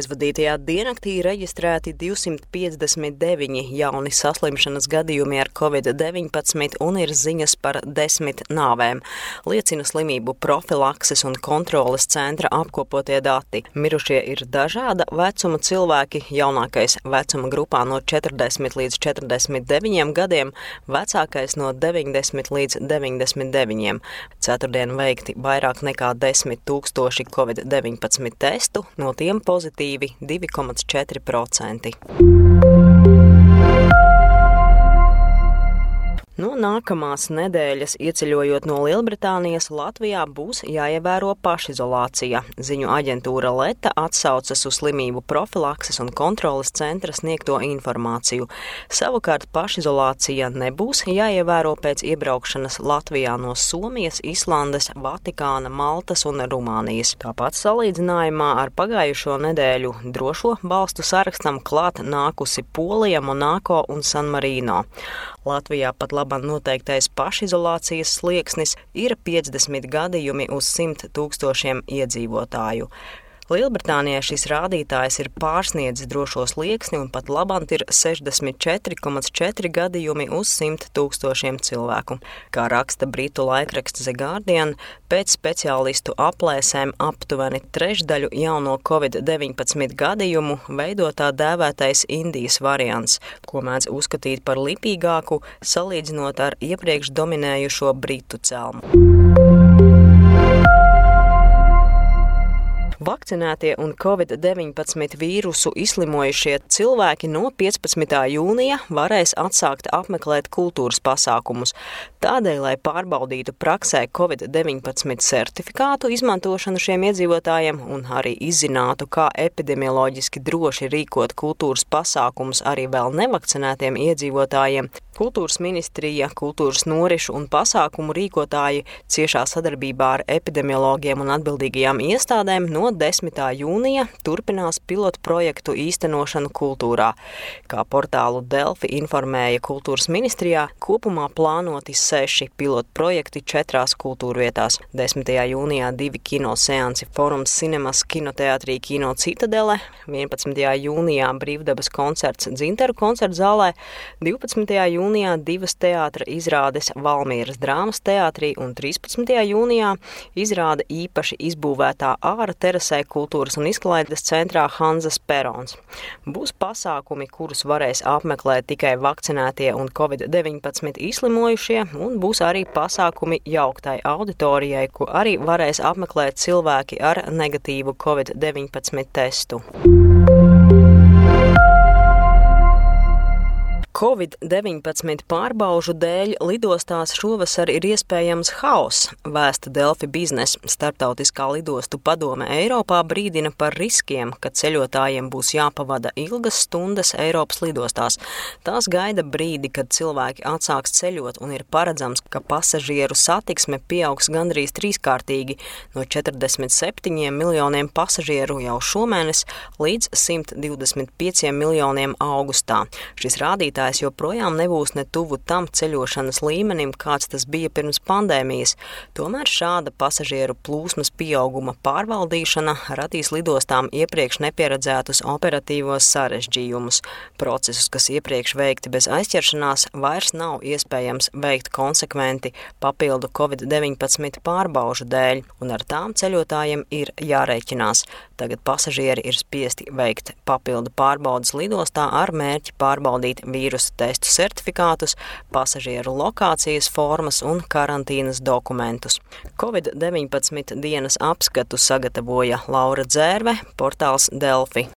Aizvadītajā diennaktī reģistrēti 259 jauni saslimšanas gadījumi ar covid-19 un ir ziņas par desmit nāvēm, liecina slimību profilakses un kontroles centra apkopotie dati. Mirušie ir dažāda vecuma cilvēki, jaunākais vecuma grupā no 40 līdz 49 gadiem, vecākais no 90 līdz 99. Ceturtdien veikti vairāk nekā 10 tūkstoši covid-19 testu, no tiem pozitīvi pozitīvi 2,4%. Nākamās nedēļas ieceļojot no Lielbritānijas, Latvijā būs jāievēro pašizolācija. Ziņu aģentūra Leta atsaucas uz slimību profilakses un kontroles centra sniegto informāciju. Savukārt pašizolācija nebūs jāievēro pēc iebraukšanas Latvijā no Somijas, Islandes, Vatikāna, Maltas un Rumānijas. Tāpat salīdzinājumā ar pagājušo nedēļu drošo balstu sarakstam klāt nākusi Polija, Monako un San Marino. Latvijā pat labam noteiktais pašizolācijas slieksnis ir 50 gadījumi uz 100 tūkstošiem iedzīvotāju. Lielbritānijā šis rādītājs ir pārsniedzis drošo slieksni un pat labāk ir 64,4 gadījumi uz 100 tūkstošiem cilvēku. Kā raksta britu laikraksts The Guardian, pēc speciālistu aplēsēm aptuveni trešdaļu jauno covid-19 gadījumu veido tā dēvētais Indijas variants, ko mēdz uzskatīt par lipīgāku, salīdzinot ar iepriekš dominējušo britu celmu. Vakcinētie un covid-19 vīrusu izslimojušie cilvēki no 15. jūnija varēs atsākt apmeklēt kultūras pasākumus. Tādēļ, lai pārbaudītu praksē covid-19 certifikātu izmantošanu šiem iedzīvotājiem un arī izzinātu, kā epidemioloģiski droši rīkot kultūras pasākumus arī vēl nevakcinētiem iedzīvotājiem, Kultūras ministrija, kultūras norišu un pasākumu rīkotāji ciešā sadarbībā ar epidemiologiem un atbildīgajām iestādēm no 10. jūnija turpinās pilotu projektu īstenošanu kultūrā. Kā portālu Delfi informēja kultūras ministrijā, kopumā plānoti seši pilotu projekti četrās kultūrvietās. 10. jūnijā divi kino seansi Forums Cinemas kinoteātrī Kino Citadele, 11. jūnijā brīvdabas koncerts Dzinteru koncertu zālē, 12. jūnijā divas teātra izrādes Valmieras drāmas teātrī un 13. jūnijā izrāda īpaši izbūvētā āra terasē kultūras un izklaides centrā Hanzas Perons. Būs pasākumi, kurus varēs apmeklēt tikai vakcinētie un covid-19 izslimojušie, un būs arī pasākumi jauktai auditorijai, ko arī varēs apmeklēt cilvēki ar negatīvu covid-19 testu. Covid-19 pārbaužu dēļ lidostās šovasar ir iespējams haoss, vēsta Delfi biznesa. Startautiskā lidostu padome Eiropā brīdina par riskiem, ka ceļotājiem būs jāpavada ilgas stundas Eiropas lidostās. Tās gaida brīdi, kad cilvēki atsāks ceļot un ir paredzams, ka pasažieru satiksme pieaugs gandrīz trīskārtīgi no 47 miljoniem pasažieru jau šomēnes līdz 125 miljoniem augustā. Šis rādītājs rādītājs joprojām nebūs ne tuvu tam ceļošanas līmenim, kāds tas bija pirms pandēmijas. Tomēr šāda pasažieru plūsmas pieauguma pārvaldīšana radīs lidostām iepriekš nepieredzētus operatīvos sarežģījumus. Procesus, kas iepriekš veikti bez aizķeršanās, vairs nav iespējams veikt konsekventi papildu Covid-19 pārbaužu dēļ, un ar tām ceļotājiem ir jārēķinās. Tagad pasažieri ir spiesti veikt papildu pārbaudas lidostā ar mērķi pārbaudīt vīrusu vīrusu testu certifikātus, pasažieru lokācijas formas un karantīnas dokumentus. Covid-19 dienas apskatu sagatavoja Laura Dzērve, portāls Delfi.